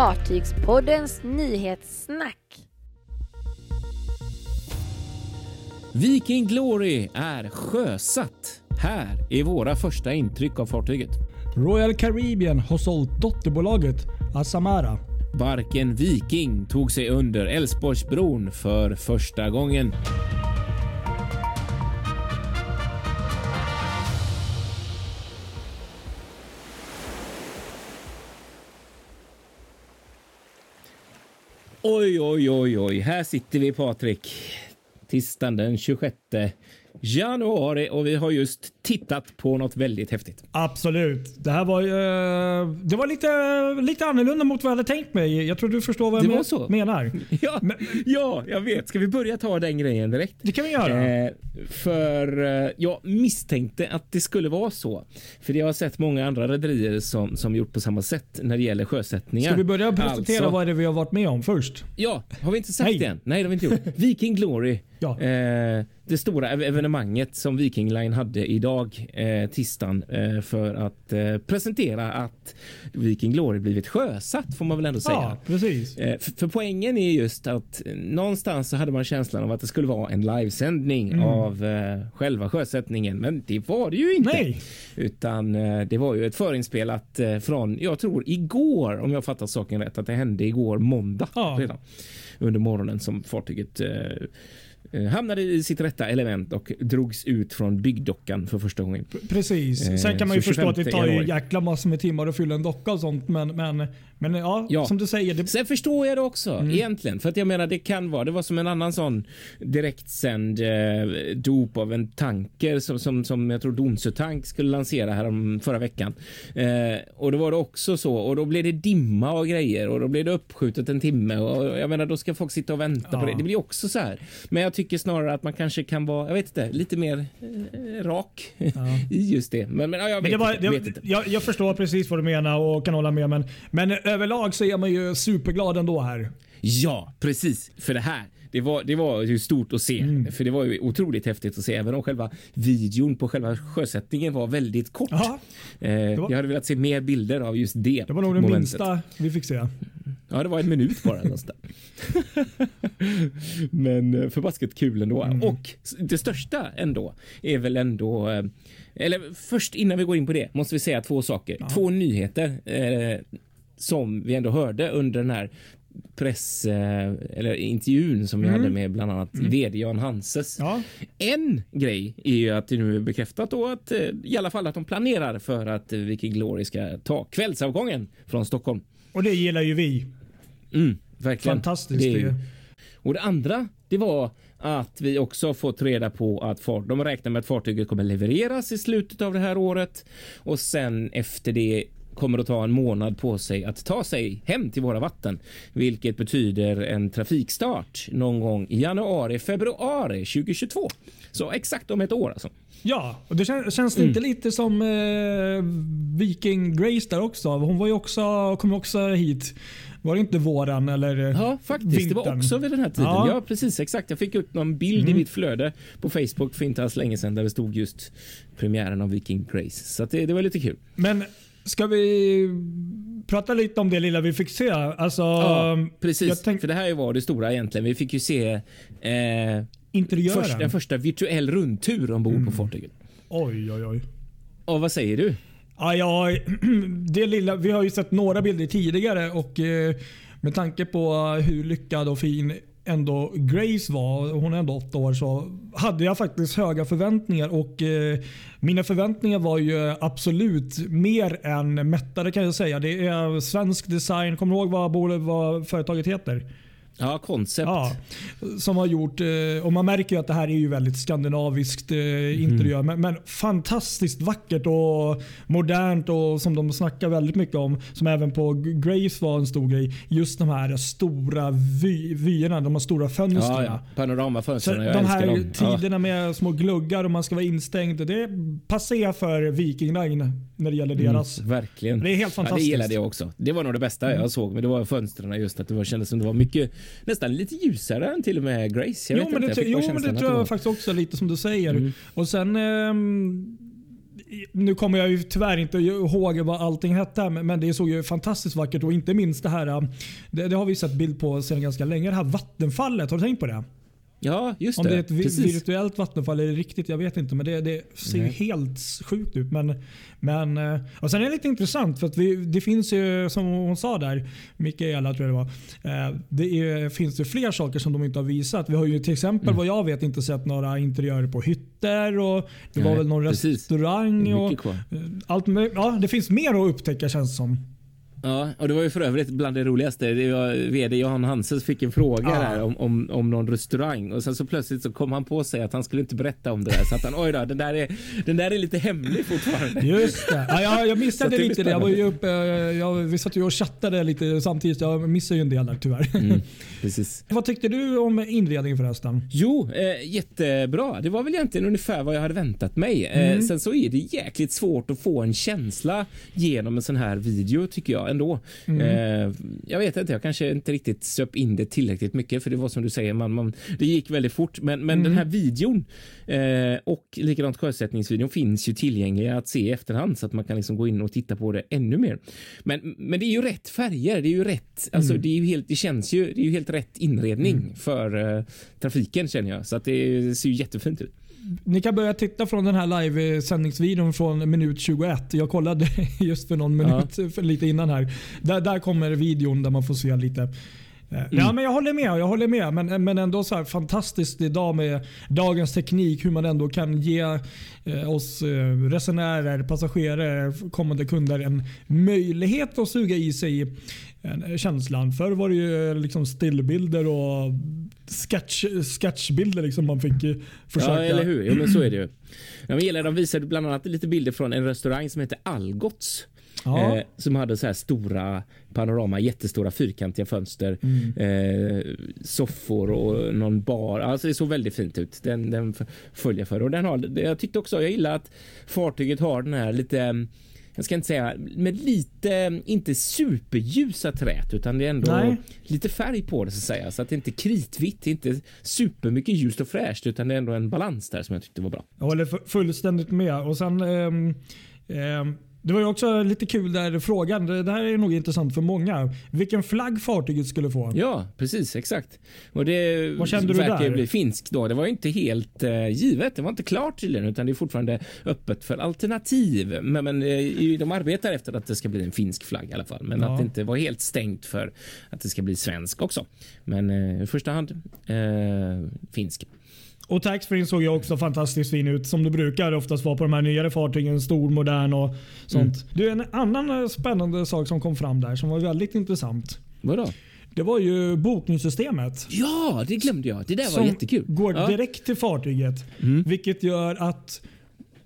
Fartygspoddens nyhetssnack. Viking Glory är sjösatt. Här är våra första intryck av fartyget. Royal Caribbean har sålt dotterbolaget Asamara. Barken Viking tog sig under Älvsborgsbron för första gången. Oj, oj, oj, oj. Här sitter vi Patrik. Tisdagen den 26 januari och vi har just tittat på något väldigt häftigt. Absolut. Det här var, uh, det var lite, lite annorlunda mot vad jag hade tänkt mig. Jag tror du förstår vad Det jag men- så. menar. Ja, Men- ja, jag vet. Ska vi börja ta den grejen direkt? Det kan vi göra. Eh, för eh, jag misstänkte att det skulle vara så. För jag har sett många andra rederier som, som gjort på samma sätt när det gäller sjösättningar. Ska vi börja presentera Alltså- vad det är vi har varit med om först? Ja, har vi inte sagt Nej. det än? Nej, det har vi inte gjort. Viking Glory. Ja. Eh, det stora ev- evenemanget som Viking Line hade idag, eh, tisdagen, eh, för att eh, presentera att Viking Glory blivit sjösatt får man väl ändå säga. Ja, precis. Eh, För, för poängen är just att någonstans så hade man känslan av att det skulle vara en livesändning Mm. av eh, själva sjösättningen, men det var det ju inte. Nej. Utan eh, det var ju ett förinspelat från, jag tror igår, om jag fattar saken rätt, att det hände igår måndag Ja. redan under morgonen som fartyget hamnade i sitt rätta element och drogs ut från byggdockan för första gången. Precis. Eh, Sen kan man ju så förstå att det 25 tar januari. jäkla massor med timmar att fylla en docka och sånt. Men, men, men ja, Ja. som du säger. Det, Sen förstår jag det också Mm. egentligen. För att jag menar det kan vara, det var som en annan sån direktsänd eh, dop av en tanker som, som, som jag tror Donsö Tank skulle lansera här om förra veckan. Eh, och då var det också så och då blev det dimma och grejer och då blev det uppskjutet en timme och jag menar då ska folk sitta och vänta på Ja. det. Det blir också så här. Men jag tycker snarare att man kanske kan vara, jag vet inte, lite mer eh, rak i just det. Men, men ja, jag vet, Men det var, inte, det, vet inte. jag, jag förstår precis vad du menar och kan hålla med. Men, men överlag så är man ju superglad ändå här. Ja, precis. För det här, det var, det var ju stort att se. Mm. För det var ju otroligt häftigt att se. Även om själva videon på själva sjösättningen var väldigt kort. Ja, Eh, var- Jag hade velat se mer bilder av just det det var nog momentet. minsta vi fick se. Ja, det var en minut bara. nästan. Men eh, förbaskat kul ändå. Mm. Och det största ändå är väl ändå... eh, Eller först innan vi går in på det måste vi säga två saker. Två nyheter eh, som vi ändå hörde under den här press eh, eller intervjun som vi hade med bland annat vd Jan Hanses. Mm. Ja. En grej är ju att det nu är bekräftat då att eh, i alla fall att de planerar för att eh, Viking Glory ska ta kvällsavgången från Stockholm. Och det gillar ju vi. Mm, verkligen. Fantastiskt. Det Det. Och det andra, det var att vi också fått reda på att far- de räknar med att fartyget kommer levereras i slutet av det här året och sen efter det kommer att ta en månad på sig att ta sig hem till våra vatten, vilket betyder en trafikstart någon gång i januari, februari 2022. Så exakt om ett år alltså. Ja, och det känns, känns Mm. det inte lite som eh, Viking Grace där också? Hon var ju också, kom också hit. Var det inte våren eller Ja, faktiskt. Det var vintern? också vid den här tiden. Ja. Ja, precis. Exakt. Jag fick upp någon bild i mitt flöde på Facebook för inte alls länge sedan där det stod just premiären av Viking Grace. Så det, det var lite kul. Men ska vi prata lite om det lilla vi fick se? Alltså, Ja, precis. Jag tänkte För det här var det stora egentligen. Vi fick ju se eh, interiören. först, en första virtuell rundtur ombord på fartyget. Oj, oj, oj. Och vad säger du? Ja, ja, det lilla, vi har ju sett några bilder tidigare och eh, med tanke på hur lyckad och fin ändå Grace var, hon är ändå åtta år, så hade jag faktiskt höga förväntningar. och eh, Mina förväntningar var ju absolut mer än mättade kan jag säga. Det är svensk design. Kommer du ihåg vad, vad företaget heter? Ja, koncept. Ja, som har gjort, eh, och man märker ju att det här är ju väldigt skandinaviskt eh, interiör. Men, men fantastiskt vackert och modernt och som de snackar väldigt mycket om. Som även på Grace var en stor grej. Just de här stora vy, vyerna, de här stora fönstren. Ja, ja. Panoramafönstren, jag de här dem. Tiderna med små gluggar och man ska vara instängd. Det passerar för Viking Line när det gäller deras. Mm, verkligen. Det är helt Ja, det fantastiskt. Mm. gillade jag också. Det var nog det bästa jag såg. Men det var fönstren just att det var, kändes som det var mycket, nästan lite ljusare än till och med Grace. Jag Jo, men inte, det, jo men det tror jag faktiskt också lite som du säger. Mm. Och sen ehm, nu kommer jag ju tyvärr inte ihåg vad allting hette, men det såg ju fantastiskt vackert och inte minst det här, det, det har vi sett bild på sedan ganska länge, det här vattenfallet. Har du tänkt på det? Ja, just Om det. det är ett Precis. virtuellt vattenfall eller riktigt, jag vet inte. Men det, det ser ju Nej. helt sjukt ut. Men, men, eh, och sen är det lite intressant för att vi, det finns ju, som hon sa där, Mikaela tror jag det var. Eh, det är, finns ju fler saker som de inte har visat. Vi har ju till exempel Mm. vad jag vet inte sett några interiörer på hytter och det var Nej, väl någon precis. restaurang. Och, eh, allt, ja, det finns mer att upptäcka känns som. Ja, och det var ju för övrigt bland det roligaste. Det var vd Johan Hanses fick en fråga Ja. där om, om, om någon restaurang och sen så plötsligt så kom han på sig att han skulle inte berätta om det där så att han oj då, den där är, den där är lite hemlig fortfarande. Just det. Ja, jag, jag missade lite det. Jag var ju uppe, jag, vi satt ju och chattade lite samtidigt. Jag missade ju en del där tyvärr. Mm, precis. Vad tyckte du om inredningen förresten? Jo, eh, jättebra. Det var väl egentligen ungefär vad jag hade väntat mig. Mm. Eh, sen så är det jäkligt svårt att få en känsla genom en sån här video tycker jag ändå. Mm. Eh, jag vet inte, jag kanske inte riktigt söp in det tillräckligt mycket för det var som du säger, man, man, det gick väldigt fort. Men, men Mm. den här videon eh, och likadant sjösättningsvideon finns ju tillgängliga att se i efterhand så att man kan liksom gå in och titta på det ännu mer. Men, men det är ju rätt färger, det är ju rätt, alltså Mm. det är ju helt, det känns ju, det är ju helt rätt inredning för eh, trafiken känner jag så att det ser ju jättefint ut. Ni kan börja titta från den här live-sändningsvideon från minut 21. Jag kollade just för någon minut för lite innan här. Där, där kommer videon där man får se lite. eh, Ja, men jag håller med. Jag håller med. Men, men ändå så här fantastiskt idag med dagens teknik. Hur man ändå kan ge eh, oss eh, resenärer, passagerare, kommande kunder en möjlighet att suga i sig eh, känslan. Förr var det ju liksom stillbilder och sketch, sketchbilder liksom man fick eh, försöka. Ja, eller hur? Jo, men så är det ju. Ja, men gillar, de visade bland annat lite bilder från en restaurang som heter Algots. Ja. Eh, som hade så här stora panorama, jättestora fyrkantiga fönster, Mm. eh, soffor och någon bar. Alltså det såg väldigt fint ut. Den, den följer för. Och den har, jag tyckte också, jag gillar att fartyget har den här lite eh, jag ska inte säga, med lite, inte superljusa trät utan det är ändå Nej. lite färg på det så att säga. Så att det inte är kritvitt, det är inte supermycket ljust och fräscht utan det är ändå en balans där som jag tyckte var bra. Jag håller fu- fullständigt med. Och sen, ehm, ehm, det var ju också lite kul där frågan, det, här är nog intressant för många. Vilken flagg fartyget skulle få. Ja, precis, exakt. Och det Vad kände du där? bli finsk då. Det var inte helt eh, givet. Det var inte klart tydligen, utan det är fortfarande öppet för alternativ. Men, men eh, de arbetar efter att det ska bli en finsk flagg i alla fall. Men Ja. att det inte var helt stängt för att det ska bli svensk också. Men eh, i första hand eh, finsk. Och taxfree såg ju också fantastiskt fin ut som det brukar oftast vara på de här nyare fartygen. Stor, modern och sånt. Mm. Är en annan eh, spännande sak som kom fram där som var väldigt intressant. Vadå? Det var ju bokningssystemet. Ja, det glömde jag. Det där var som jättekul. går ja. direkt till fartyget. Mm. Vilket gör att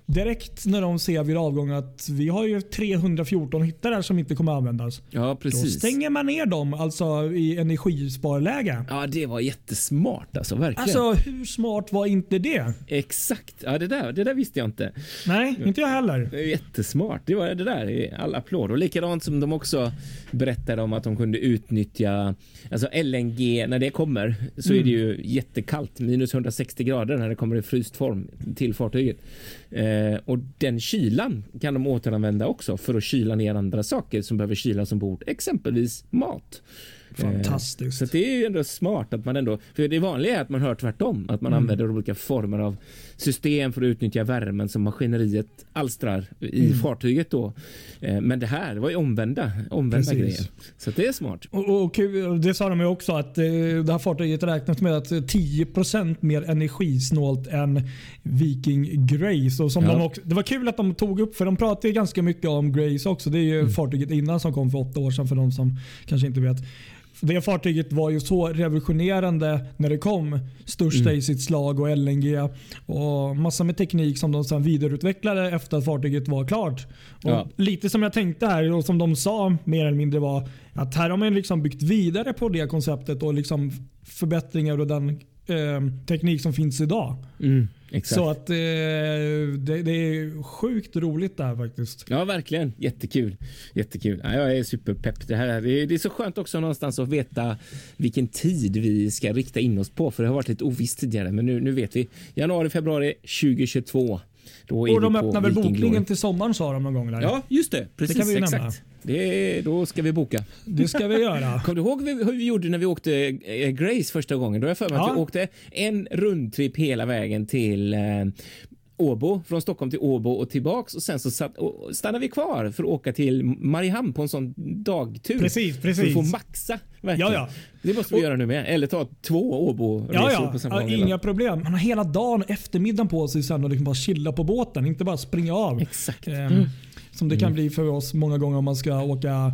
direkt när de ser vid avgång att vi har ju 314 hytter där som inte kommer användas. Ja, Då precis. stänger man ner dem alltså i energisparläge. Ja, det var jättesmart alltså, verkligen. Alltså hur smart var inte det? Exakt. Ja, det där, det där visste jag inte. Nej, inte jag heller. Det är jättesmart. Det var det där. är All applåd. Och likadant som de också berättade om att de kunde utnyttja alltså LNG när det kommer så är det ju jättekallt. Minus 160 grader när det kommer i fryst form till fartyget. Eh, och den kylan kan de återanvända också för att kyla ner andra saker som behöver kylas ombord. Exempelvis mat. Fantastiskt. Så att det är ju ändå smart att man ändå, för det vanliga är att man hör tvärtom, att man Mm. använder olika former av system för att utnyttja värmen som maskineriet alstrar i Mm. fartyget då. Eh, Men det här var ju omvända, omvända Precis. grejer. Så det är smart. Och, och det sa de ju också att eh, det här fartyget räknat med att eh, 10% mer energisnålt än Viking Grace. Och som Ja. de också, det var kul att de tog upp, för de pratar ju ganska mycket om Grace också. Det är ju Mm. fartyget innan som kom för åtta år sedan för de som kanske inte vet. Det fartyget var ju så revolutionerande när det kom. Största Mm. i sitt slag och LNG och massa med teknik som de sedan vidareutvecklade efter att fartyget var klart. Och Ja. Lite som jag tänkte här och som de sa mer eller mindre var att här har man liksom byggt vidare på det konceptet och liksom förbättringar och den eh, teknik som finns idag. Mm. Så att eh, det, det är sjukt roligt där faktiskt. Ja, verkligen. Jättekul. Jättekul. Ja, jag är superpepp. Det, här, det, är, det är så skönt också någonstans att veta vilken tid vi ska rikta in oss på. För det har varit lite ovisst tidigare, men nu, nu vet vi. Januari, februari 2022. Och de öppnar väl bokningen till sommaren sa de någon gång. Där. Ja, just det. Precis, kan vi exakt. nämna. Det, då ska vi boka. Det ska vi göra. Kommer du ihåg hur vi gjorde när vi åkte eh, Grace första gången? Då har jag för mig att Ja. vi åkte en rundtripp hela vägen till eh, Åbo, från Stockholm till Åbo och tillbaks och sen så satt, och stannade vi kvar för att åka till Mariehamn på en sån dagtur. Precis, För att precis. få maxa. Verkligen. Ja, ja. Det måste vi Och- göra nu med. Eller ta två Åbo-resor Ja, ja. på samma gång. inga problem. Man har hela dagen eftermiddagen på sig sen och liksom bara chilla på båten. Inte bara springa av. Exakt. Ehm, Som det kan bli för oss många gånger om man ska åka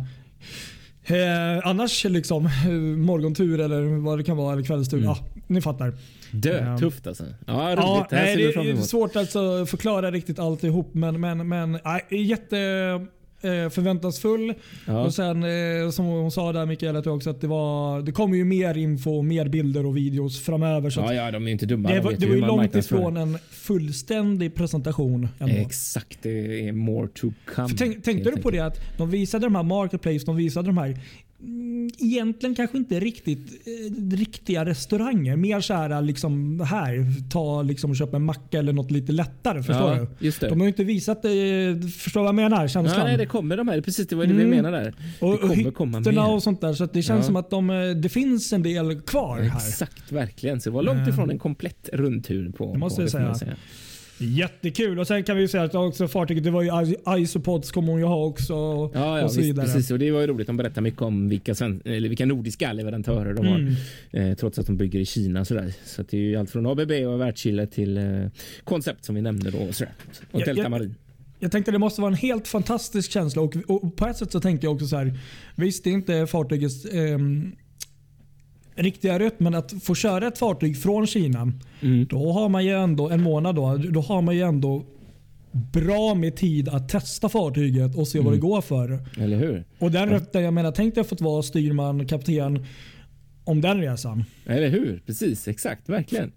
eh, annars liksom eh, morgontur eller vad det kan vara eller kvällstur. Ja, ni fattar. Dö, Ja. tufft alltså. Ja, roligt. Ja, nej, det är svårt alltså att förklara riktigt alltihop men, men, men nej, jätte eh, förväntansfull. Ja. Och sen eh, som hon sa där Mikaela också att det var det kommer ju mer info, mer bilder och videos framöver. Så Ja, ja, de är inte dumma. det De var, det var ju långt ifrån en fullständig presentation. Ändå. Exakt, det är more to come. För tänk, tänkte du på det att de visade de här Marketplace, de visade de här egentligen kanske inte riktigt eh, riktiga restauranger. Mer så här, liksom här, ta liksom och köpa en macka eller något lite lättare. Förstår Ja, du? De har ju inte visat det. Förstår vad jag menar? Känslan. Ja, nej, det kommer de här. Precis, det var det Mm. vi menar där. och, det kommer och komma hytterna mer. och sånt där. Så det känns Ja. som att de, eh, det finns en del kvar här. Exakt, verkligen. Så det var långt ifrån en komplett rundtur på Det måste på, jag säga. Jättekul. Och sen kan vi ju säga att också fartyget, det var ju Isopods kommer hon ju ha också. Ja, ja och så visst, vidare. precis. Och det var ju roligt. De berättar mycket om vilka, sven- eller vilka nordiska leverantörer de har. Mm. Eh, trots att de bygger i Kina. Sådär. Så det är ju allt från ABB och Wärtsilä till eh, Koncept som vi nämnde. Då, och, sådär. och Delta. Marin. Jag tänkte det måste vara en helt fantastisk känsla och, och på ett sätt så tänkte jag också så här. Visst, det är inte fartygets ehm, riktiga rött, men att få köra ett fartyg från Kina, Mm. då har man ju ändå en månad då, då har man ju ändå bra med tid att testa fartyget och se vad det Mm. går för. Eller hur? Och den rötten, jag menar, tänk dig att fått vara styrman, kapten om den resan. Eller hur? Precis, exakt, verkligen.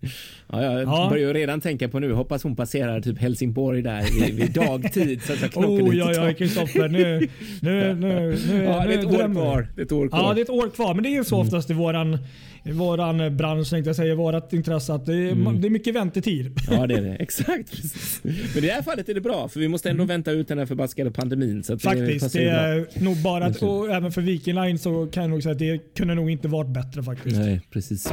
Ja, jag Ja. börjar ju redan tänka på nu. Hoppas hon passerar typ Helsingborg där vid, dagtid så att jag Oh, ja, ja, Kristoffer. Nu, nu, nu, nu, Ja, nu det är ett år kvar. Det är ett år kvar. Ja, det är ett år kvar. Men det är ju så oftast i våran, i våran bransch, tänkte jag säga, vårat intresse. Att det, är, Mm. det är mycket väntetid. Ja, det är det. Exakt. Precis. Men i det här fallet är det bra, för vi måste ändå vänta ut den här förbaskade pandemin. Så att det Faktiskt. passar Det ju bra. är nog bara att, och även för Viking Line så kan jag nog säga att det kunde nog inte varit bättre faktiskt. Nej, precis.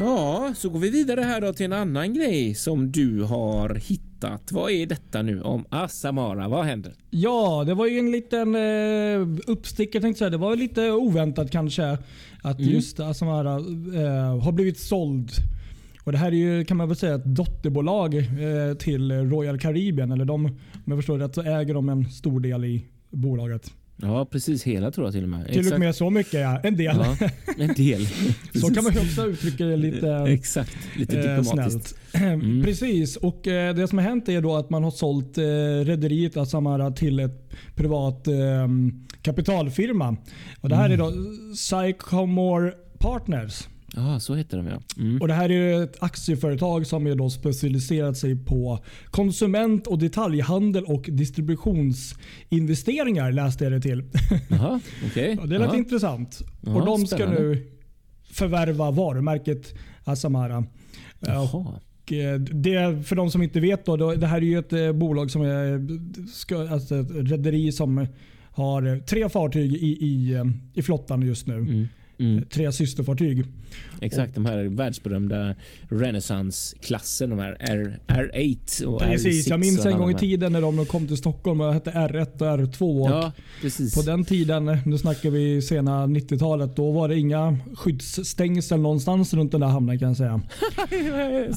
Ja, så går vi vidare här då till en annan grej som du har hittat. Vad är detta nu om Asamara? Vad händer? Ja, det var ju en liten eh, uppstickare tänkte jag säga. Det var lite oväntat kanske att Mm. just Asamara eh, har blivit såld. Och Det här är ju kan man väl säga ett dotterbolag eh, till Royal Caribbean. Eller de, om jag förstår rätt så äger de en stor del i bolaget. Ja, precis hela tror jag till och med. Till och med så mycket ja. En del. Ja, en del. Så kan man ju också uttrycka det lite Exakt, lite eh, diplomatiskt. Mm. Precis. Och eh, Det som har hänt är då att man har sålt eh, rederiet Asamara till ett privat eh, kapitalfirma. Och det här är då Mm. Sycamore Partners. Ja, så heter de ja. Mm. Och Det här är ett aktieföretag som är då specialiserat sig på konsument och detaljhandel och distributionsinvesteringar läste jag det till. Okej. Och det lät Ja. intressant. Ja, och De ska spännande. nu förvärva varumärket Asamara. Jaha. Eh, det, för de som inte vet, då, det här är ju ett eh, bolag som är ska, alltså ett rederi som har eh, tre fartyg i, i, i flottan just nu. Mm. Mm. Tre systerfartyg. Exakt, de här världsberömda Renaissance-klassen. De här R, R8 och Precis, R6. jag minns och en gång i tiden när de kom till Stockholm och hette R1 och R2. Och Ja, precis. På den tiden, nu snackar vi sena 90-talet, då var det inga skyddsstängsel någonstans runt den där hamnen kan jag säga.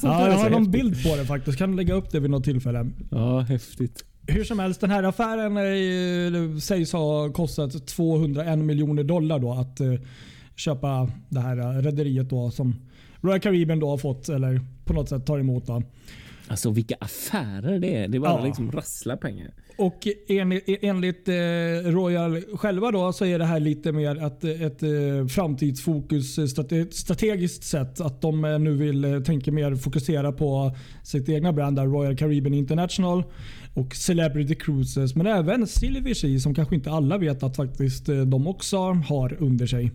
Ja, är jag har någon bild på det faktiskt. Kan lägga upp det vid något tillfälle. Ja, häftigt. Hur som helst, den här affären eh, sägs ha kostat 201 miljoner dollar då att eh, köpa det här eh, rederiet då som Royal Caribbean då har fått eller på något sätt tar emot. Då. Alltså vilka affärer det är. Det bara Ja. liksom rasslar pengar. Och enligt, enligt eh, Royal själva då så är det här lite mer ett, ett eh, framtidsfokus eh, strate, strategiskt sett. Att de eh, nu vill tänka mer fokusera på sitt egna brand där, Royal Caribbean International och Celebrity Cruises. Men även Silver Sea som kanske inte alla vet att faktiskt de också har under sig.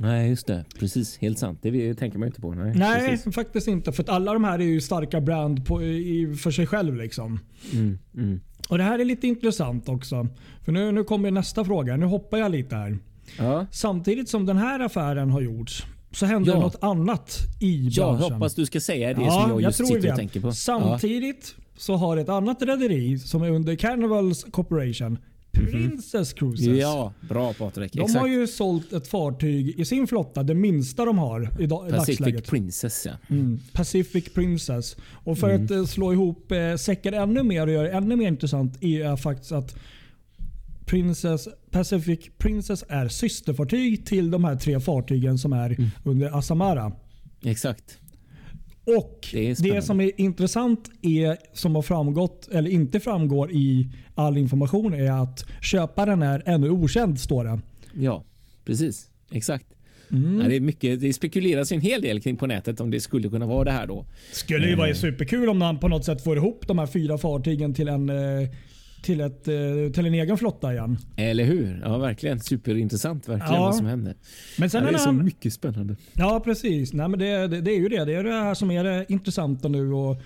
Nej, just det. Precis. Helt sant. Det tänker man ju inte på. Nej, Nej, Precis. faktiskt inte. För att alla de här är ju starka brand på, i, för sig själv. liksom. Mm, mm. Och Det här är lite intressant också. För nu, nu kommer nästa fråga. Nu hoppar jag lite här. Ja. Samtidigt som den här affären har gjorts så händer Ja. något annat i Jag branschen. hoppas du ska säga det som jag just sitter och tänker på. Samtidigt så har ett annat rederi som är under Carnivals Corporation, Princess Cruises. Ja. bra Patrik. De Exakt. har ju sålt ett fartyg i sin flotta, det minsta de har i Pacific dagsläget. Princess ja. Mm. Pacific Princess. Och för Mm. att eh, slå ihop eh, säckar ännu mer och göra det ännu mer intressant är faktiskt att Princess, Pacific Princess är systerfartyg till de här tre fartygen som är Mm. under Asamara. Exakt. Och Det det, som är intressant är, som har framgått, eller inte framgår i all information, är att köparen är ännu okänd står det. Ja, precis. Exakt. Mm. Ja, det, är mycket, det spekuleras en hel del kring på nätet om det skulle kunna vara det här då. Skulle ju vara superkul om man på något sätt får ihop de här fyra fartygen till en, eh, till ett, eh, till en egen flotta igen. Eller hur? Ja, verkligen. Superintressant verkligen Ja. vad som händer. Men sen ja, det är så annan- mycket spännande. Ja, precis. Nej, men det, det, det är ju det. Det är det här som är det intressanta nu. Och,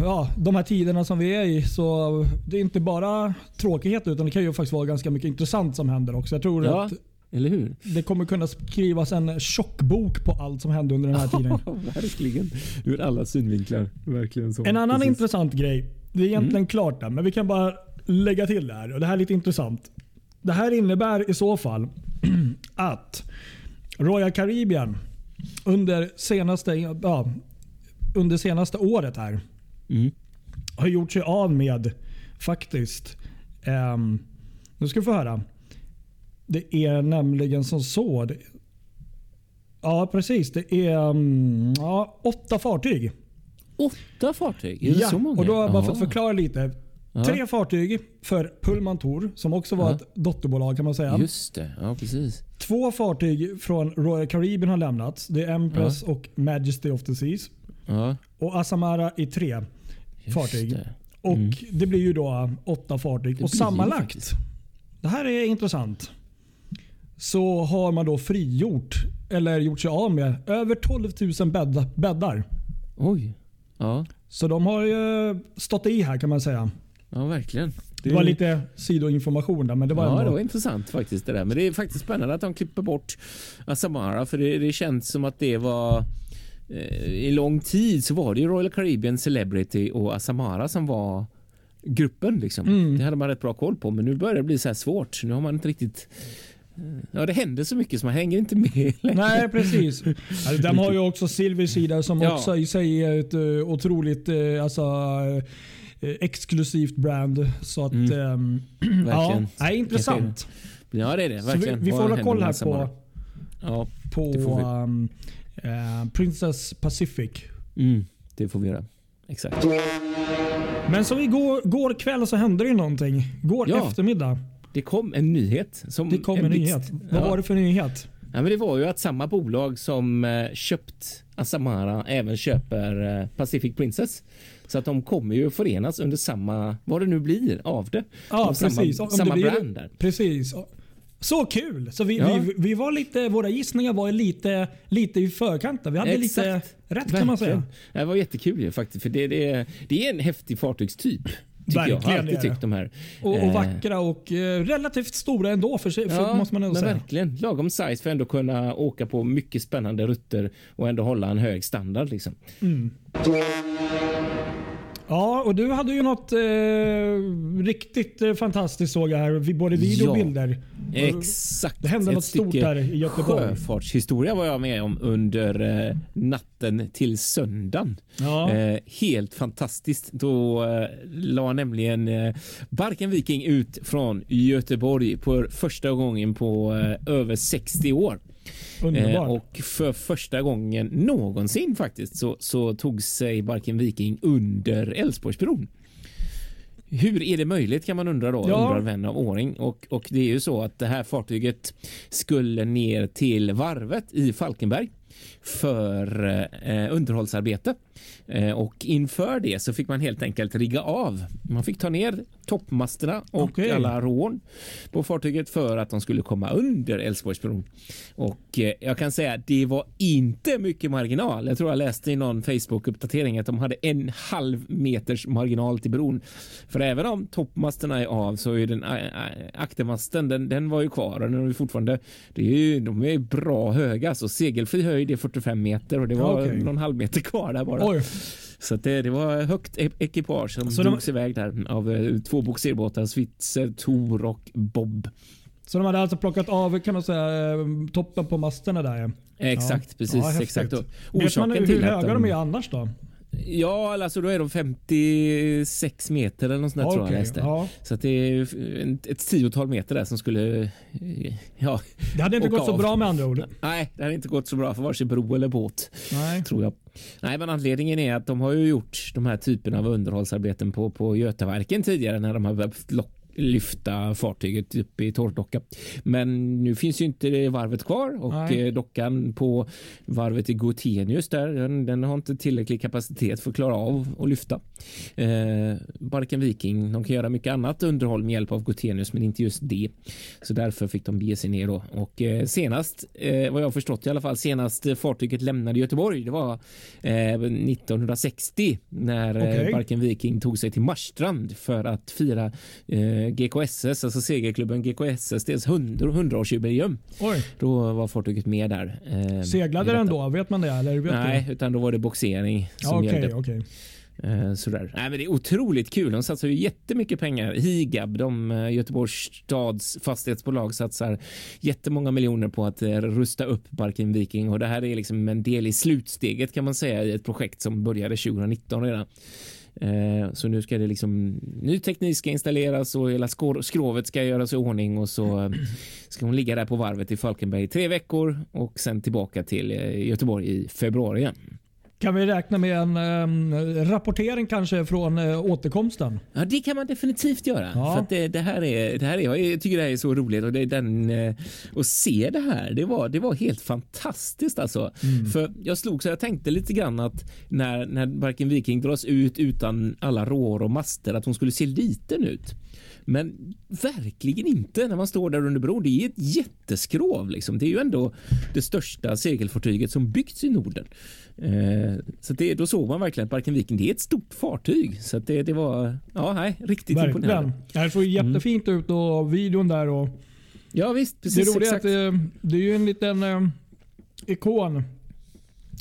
ja, de här tiderna som vi är i. Så Det är inte bara tråkighet utan det kan ju faktiskt vara ganska mycket intressant som händer också. Jag tror Ja, att eller hur? det kommer kunna skrivas en tjock bok på allt som hände under den här tiden. Verkligen. Ur alla synvinklar. Verkligen så. En annan Precis. intressant grej. Det är egentligen klart där, men vi kan bara lägga till det här. Och det här är lite intressant. Det här innebär i så fall att Royal Caribbean under senaste, ja, under senaste året här Mm. har gjort sig av med faktiskt, ehm, nu ska vi få höra. Det är nämligen som så. Det, ja precis. Det är mm, ja, åtta fartyg. Åtta fartyg? Är det så många? och då har bara Jaha. fått förklara lite. Ja. Tre fartyg för Pullman Tour som också var Ja. ett dotterbolag kan man säga. Just det. Ja, precis. Två fartyg från Royal Caribbean har lämnats. Det är Empress och Majesty of the Seas. Ja, Och Asamara i tre just fartyg. det. Och Mm. Det blir ju då åtta fartyg. Det och sammanlagt, det här är intressant, så har man då frigjort, eller gjort sig av med, över 12 000 bädd, bäddar. Oj. Ja, Så de har ju stått i här kan man säga. ja verkligen. Det var lite sidoinformation där men det var Ja, ändå... det var intressant faktiskt det där. Men det är faktiskt spännande att de klipper bort Asamara för det, det känns som att det var eh, i lång tid så var det ju Royal Caribbean Celebrity och Asamara som var gruppen liksom. Mm. Det hade man rätt bra koll på, men nu börjar det bli så här svårt. Nu har man inte riktigt Ja, det händer så mycket så man hänger inte med längre. Nej, precis. Alltså, de har ju också Silver Sida som Ja. också i sig är ett uh, otroligt uh, alltså, uh, exklusivt brand. Så att, Mm. ehm, ja, Verkligen. nej, intressant. Ja, det är det. Så vi, Verkligen. vi får hålla koll här på, Ja, på um, eh, Princess Pacific. mm, det får vi göra. Exakt. Men så igår går kväll så hände det någonting. Går Ja. eftermiddag. Det kom en nyhet. Som Det kom en blixt. nyhet. Vad Ja. var det för nyhet? Ja, men det var ju att samma bolag som eh, köpt Asamara även köper eh, Pacific Princess. Så att de kommer ju förenas under samma, vad det nu blir av det. Ja, Av precis. Samma, samma blir- brand där. Precis. Så kul! Så vi, Ja. vi, vi var lite, våra gissningar var lite, lite i förkanten. Vi hade lite Exakt. rätt kan man säga. Det var jättekul ju faktiskt. För det, det, det är en häftig fartygstyp. Tycker jag. Har alltid tyckt de här. Och, och eh, vackra och eh, relativt stora ändå för sig, för, Ja, måste man ändå men säga. verkligen. Lagom size för att ändå kunna åka på mycket spännande rutter och ändå hålla en hög standard. Liksom. Ja, och du hade ju något eh, riktigt eh, fantastiskt såg jag här. Vi- Både video och Ja. bilder. Exakt. Det hände Ett något stort där i Göteborg. Sjöfartshistoria var jag med om under eh, natten till söndagen. Ja. Eh, helt fantastiskt. Då eh, la nämligen eh, Barken Viking ut från Göteborg på första gången på eh, över 60 år. Eh, och för första gången någonsin faktiskt så, så tog sig Barken Viking under Älvsborgsbron. Hur är det möjligt kan man undra då, Ja. undrar vän av ordning. Och, och det är ju så att det här fartyget skulle ner till varvet i Falkenberg för eh, underhållsarbete. Eh, och inför det så fick man helt enkelt rigga av. Man fick ta ner toppmasterna och Okej. alla rån på fartyget för att de skulle komma under Älvsborgsbron. Och eh, jag kan säga att det var inte mycket marginal. Jag tror jag läste i någon Facebook-uppdatering att de hade en halv meters marginal till bron. För även om toppmasterna är av så är den aktermasten, den, den var ju kvar och den är fortfarande, det är ju, de är bra höga. Så segelfri höjd är 45 meter och det var Okej. någon halv meter kvar där bara. Oj, Så det, det var högt e- ekipage som Så de- drogs iväg där av eh, två bogserbåtar, Switzer, Tor och Bob. så de hade alltså plockat av kan man säga, eh, toppen på masterna där. Exakt, Ja. precis. Ja, häftigt. exakt. Och Vet man orsaken hur till höga de är annars då? Ja, alltså då är de 56 meter eller något sånt där tror jag läste. ja. Så det är ett tiotal meter där som skulle... Ja, Det hade inte gått så av. bra med andra ord. nej, det hade inte gått så bra för vare sig bro eller båt. Nej. tror jag. Nej, men anledningen är att de har ju gjort de här typerna av underhållsarbeten på, på Götaverken tidigare när de har behövt lock, lyfta fartyget upp i torrdocka. Men nu finns ju inte varvet kvar och Nej. eh, dockan på varvet i Gotenius där, den, den har inte tillräcklig kapacitet för att klara av att lyfta. Eh, Barken Viking, de kan göra mycket annat underhåll med hjälp av Gotenius, men inte just det. Så därför fick de bege sig ner då. Och eh, senast, eh, vad jag förstått i alla fall, senast fartyget lämnade Göteborg, det var eh, 1960 när eh, Okej. Barken Viking tog sig till Marstrand för att fira eh, GKSS, alltså segerklubben GKSS, deras 100 100-årsjubileum. Oj. Då var fartyget med där. eh, Seglade den då? Vet man det? Eller vet Nej, Du? utan då var det boxering som Okej, gällde. okej. Eh, Sådär. Nej, men det är otroligt kul. De satsar ju jättemycket pengar. Higab, de, eh, Göteborgs stads fastighetsbolag, satsar jättemånga miljoner på att eh, rusta upp Barken Viking och det här är liksom en del i slutsteget kan man säga i ett projekt som började 2019 redan. Eh, Så nu ska det liksom ny teknik ska installeras och hela skrovet ska göras i ordning och så eh, ska hon ligga där på varvet i Falkenberg i tre veckor och sen tillbaka till eh, Göteborg i februari igen. Kan vi räkna med en ehm, rapportering kanske från eh, återkomsten? Ja, det kan man definitivt göra. Ja. För det, det här är, det här är, jag tycker det här är så roligt och det den, eh, att se det här, det var, det var helt fantastiskt alltså. För jag slog så jag tänkte lite grann att när, när Barken Viking dras ut utan alla rår och master att hon skulle se liten ut. Men verkligen inte när man står där under bron. Det är ett jätteskrov. Liksom. Det är ju ändå det största segelfartyget som byggts i Norden. Eh, så det, då såg man verkligen att Barken Viking det är ett stort fartyg. Så det, det var ja, nej, riktigt Verkligen. imponerande. Det såg jättefint ut och videon där. Och Ja visst, det precis. roliga är exakt. att det, det är ju en liten eh, ikon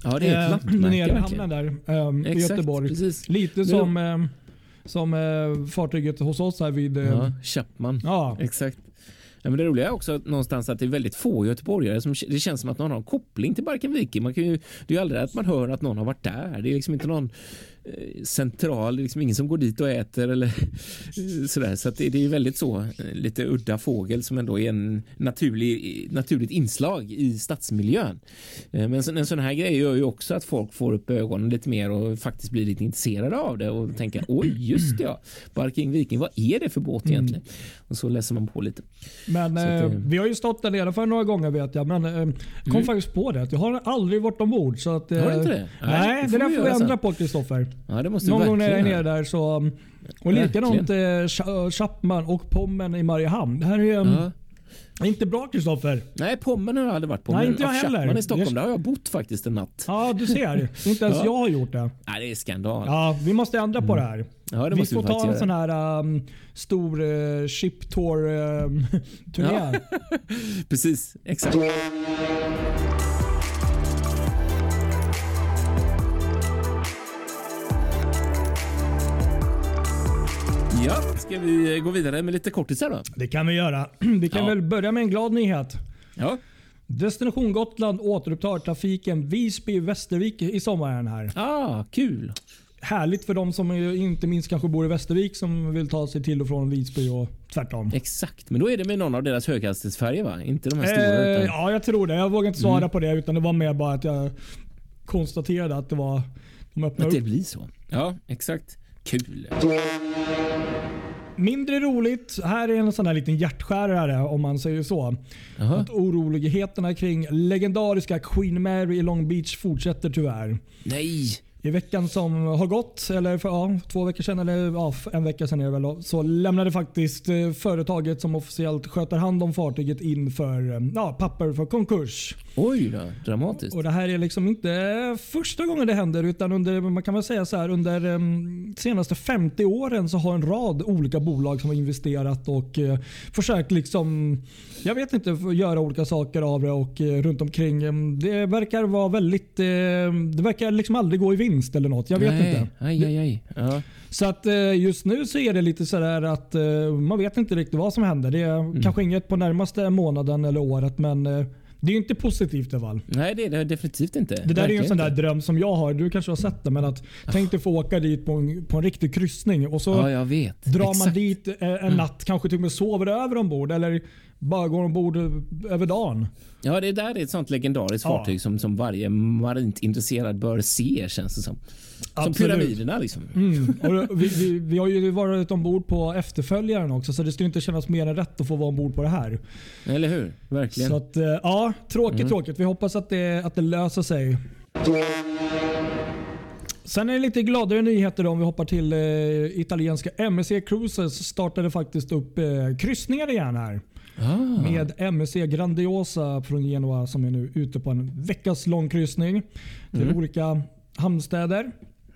ja, det är ett eh, nere i hamnen där eh, i Exakt, Göteborg. precis. Lite som, eh, som eh, fartyget hos oss här vid... Eh, Ja, Chapman. ja. Exakt. Ja, men det roliga är också någonstans att det är väldigt få göteborgare som det känns som att någon har en koppling till Barkenviken. Man kan ju, det är ju aldrig att man hör att någon har varit där. Det är liksom inte någon central, det är liksom ingen som går dit och äter eller eh, sådär. Så det, det är ju väldigt så eh, lite udda fågel som ändå är en naturlig, naturligt inslag i stadsmiljön. Eh, Men en, sån här grej gör ju också att folk får upp ögonen lite mer och faktiskt blir lite intresserade av det och tänker oj just det ja, Barking Viking, vad är det för båt egentligen? Och så läser man på lite. Men att eh, vi har ju stått där nere för några gånger vet jag. Men eh, kom faktiskt på det. Jag har aldrig varit ombord. Så att, eh, Har du inte det? Nej, Nej, det där vi får vi göra sen. ändra på Kristoffer. Ja, det måste Någon gång när jag är nere där så... Och likadant eh, Cha- Chapman och Pommen i Mariehamn. Det här är ju Ja. eh, inte bra Kristoffer. Nej, Pommen har jag aldrig varit på. Nej, inte jag heller. Chapman i Stockholm, där har jag bott faktiskt en natt. Ja, du ser. Inte ens Ja. jag har gjort det. Nej, det är skandal. Ja, vi måste ändra på det här. Ja, det vi måste får vi ta en göra. sån här um, stor uh, ship tour um, turné. Ja. Precis, exakt. Ja, ska vi gå vidare med lite kortisar då? Det kan vi göra. Vi kan Ja. väl börja med en glad nyhet. Ja. Destination Gotland återupptar trafiken Visby-Västervik i sommaren här. Ah, kul. härligt för de som inte minst kanske bor i Västervik som vill ta sig till och från Visby och tvärtom. Exakt, men då är det med någon av deras höghastighetsfärger va? Inte de här stora Eh, utan... ja, jag tror det. Jag vågar inte svara Mm. på det utan det var mer bara att jag konstaterade att det var de öppnade Att det upp. blir så. Ja, exakt. Kul. Mindre roligt. Här är en sån där liten hjärtskärare om man säger så. Jaha. Att oroligheterna kring legendariska Queen Mary i Long Beach fortsätter tyvärr. Nej! I veckan som har gått, eller för ja, två veckor sedan, eller ja, en vecka sedan är det väl, så lämnade faktiskt eh, företaget som officiellt sköter hand om fartyget in för eh, ja, papper för konkurs. Oj då, dramatiskt. Och Det här är liksom inte första gången det händer utan under, man kan väl säga så här, under de senaste 50 åren så har en rad olika bolag som har investerat och eh, försökt liksom, jag vet inte, göra olika saker av det och eh, runt omkring. eh, Det verkar vara väldigt, eh, det verkar liksom aldrig gå i vinst eller något. Jag vet Nej. inte. Aj, aj, aj. Ja. Så att eh, just nu så är det lite sådär att eh, man vet inte riktigt vad som händer. Det är Mm. kanske inget på närmaste månaden eller året men eh, det är inte positivt fall. Nej, det är det definitivt inte. Det där är ju en sån där Verkligen dröm som jag har. Du kanske har sett det. Men att tänk dig få åka dit på en, på en riktig kryssning och så inte. Ja, drar man Exakt. dit eh, en natt, kanske till och med sover över ombord eller bara går ombord över dagen. Ja, det där är ett sånt legendariskt Ja. fartyg som, som varje marint intresserad bör se känns det som. Som Absolut. pyramiderna liksom. Mm. Vi, vi, vi har ju varit ombord på efterföljaren också så det skulle inte kännas mer än rätt att få vara ombord på det här. Eller hur? Verkligen. Så att, eh, ja, tråkigt tråkigt. Vi hoppas att det, att det löser sig. Sen är det lite gladare nyheter då, om vi hoppar till eh, italienska MSC Cruises startade faktiskt upp eh, kryssningar igen här. ah, Med MSC Grandiosa från Genua som är nu ute på en veckas lång kryssning till Mm. olika hamnstäder.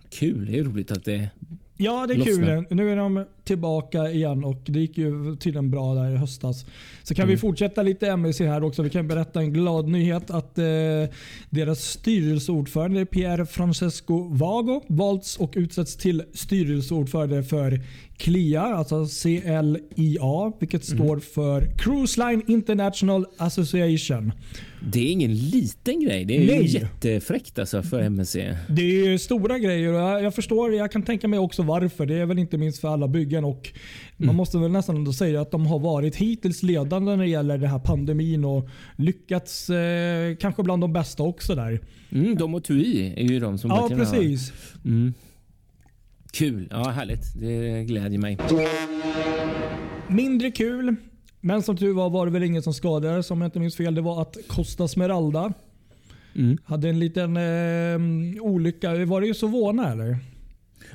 Kul, det är roligt att det... Ja, det är Lossnar. kul. Nu är de tillbaka igen och det gick ju tydligen bra där i höstas. Så kan vi fortsätta lite MSC här också. Vi kan berätta en glad nyhet att eh, deras styrelseordförande Pierre Francesco Vago valts och utsetts till styrelseordförande för CLIA, alltså CLIA, vilket står för Cruise Line International Association. Det är ingen liten grej. Det är Nej. ju jättefräckt alltså för MSC. Det är stora grejer och jag, jag förstår, jag kan tänka mig också varför. Det är väl inte minst för alla byggen och man måste väl nästan ändå säga att de har varit hittills ledande när det gäller den här pandemin och lyckats eh, kanske bland de bästa också där. Mm, de och TUI är ju de som Ja, verkligen har- precis. Mm. Kul. Ja, härligt. Det glädjer mig. Mindre kul, men som tur var var det väl ingen som skadades om jag inte minns fel. Det var att Costa Smeralda Mm. hade en liten eh, olycka. Var det ju Sovona eller?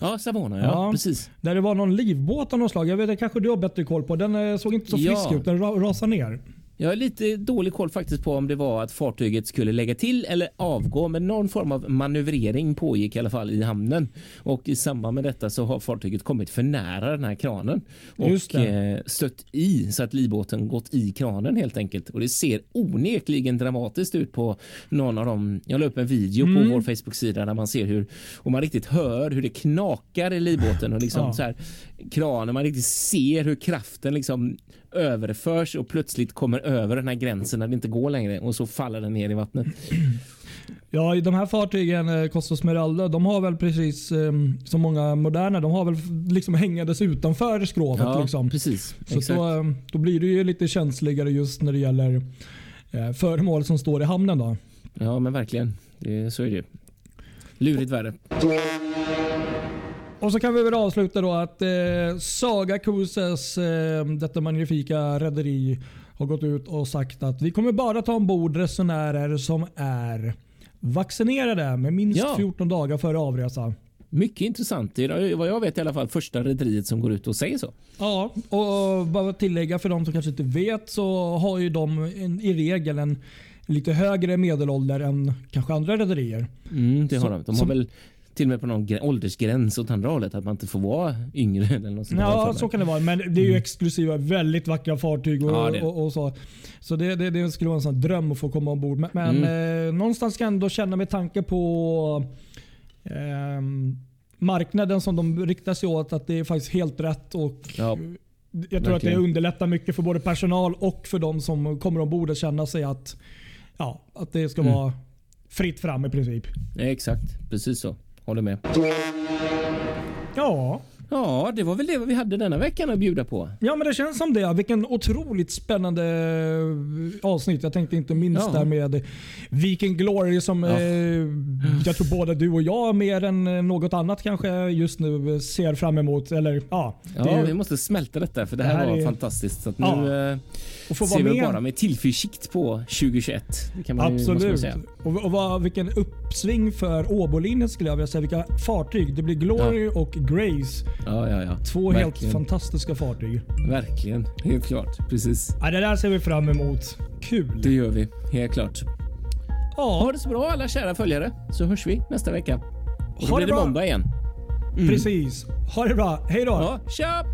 Ja, Savona. Ja, Ja. precis. Där det var någon livbåt av något slag. Jag vet, det kanske du har bättre koll på. Den eh, såg inte så Ja. frisk ut. Den ra- rasade ner. Jag har lite dålig koll faktiskt på om det var att fartyget skulle lägga till eller avgå, men någon form av manövrering pågick i alla fall i hamnen. Och i samband med detta så har fartyget kommit för nära den här kranen och eh, stött i så att livbåten gått i kranen helt enkelt. Och det ser onekligen dramatiskt ut på någon av dem. Jag la upp en video Mm. på vår Facebook-sida där man ser hur och man riktigt hör hur det knakar i livbåten och liksom Ja. så här kranen. Man riktigt ser hur kraften liksom överförs och plötsligt kommer över den här gränsen när det inte går längre och så faller den ner i vattnet. Ja, de här fartygen, eh, Costa Smeralda, de har väl precis eh, som många moderna, de har väl liksom hängades utanför skrovet. Ja, liksom. precis. Så Exakt. då, eh, då blir det ju lite känsligare just när det gäller eh, föremål som står i hamnen. Då. Ja, men verkligen. Det, så är det. Lurigt värre. Och så kan vi väl avsluta då att eh, Saga Cruises, eh, detta magnifika rederi, har gått ut och sagt att vi kommer bara ta ombord resenärer som är vaccinerade med minst Ja. 14 dagar före avresa. Mycket intressant. Det är vad jag vet i alla fall första rederiet som går ut och säger så. Ja, och bara tillägga för de som kanske inte vet så har ju de en, i regel en lite högre medelålder än kanske andra rederier. Mm, det har Så- de. De har som- väl till och med på någon åldersgräns åt andra hållet att man inte får vara yngre. Eller något sånt Ja, så kan det vara. Men det är ju exklusiva, väldigt vackra fartyg och, Mm. Ja, det och, och så. Så det, det, det skulle vara en sån dröm att få komma ombord. Men, men Mm. eh, någonstans kan jag ändå känna med tanke på ehm, marknaden som de riktar sig åt att det är faktiskt helt rätt. Och Ja, jag tror att det verkligen. underlättar mycket för både personal och för de som kommer ombord att känna sig att, ja, att det ska Mm. vara fritt fram i princip. exakt. Precis så. Håller med. Ja, Ja, det var väl det vi hade denna veckan att bjuda på. Ja, men det känns som det. Vilken otroligt spännande eh, avsnitt. Jag tänkte inte minst Ja. där med Viking Glory som Ja. eh, jag tror både du och jag mer än något annat kanske just nu ser fram emot. Eller ja, Ja, är- vi måste smälta detta för det Det här, här var är- fantastiskt. Så att Ja. nu eh, och få ser vi bara med tillförsikt på 2021. Det kan man ju, måste man Absolut. säga. Och, och vad, vilken uppsving för Åbolinjen skulle jag vilja säga. Vilka fartyg. Det blir Glory och Grace. Ja, ja, ja. Två Verkligen. helt fantastiska fartyg. Verkligen. Helt klart. Precis. Ja, det där ser vi fram emot. Kul. Det gör vi. Helt klart. Ja. Ha det så bra alla kära följare så hörs vi nästa vecka. Och då ha blir det, bra. måndag igen. Mm. Precis. Ha det bra. Hej då. Ja, tja.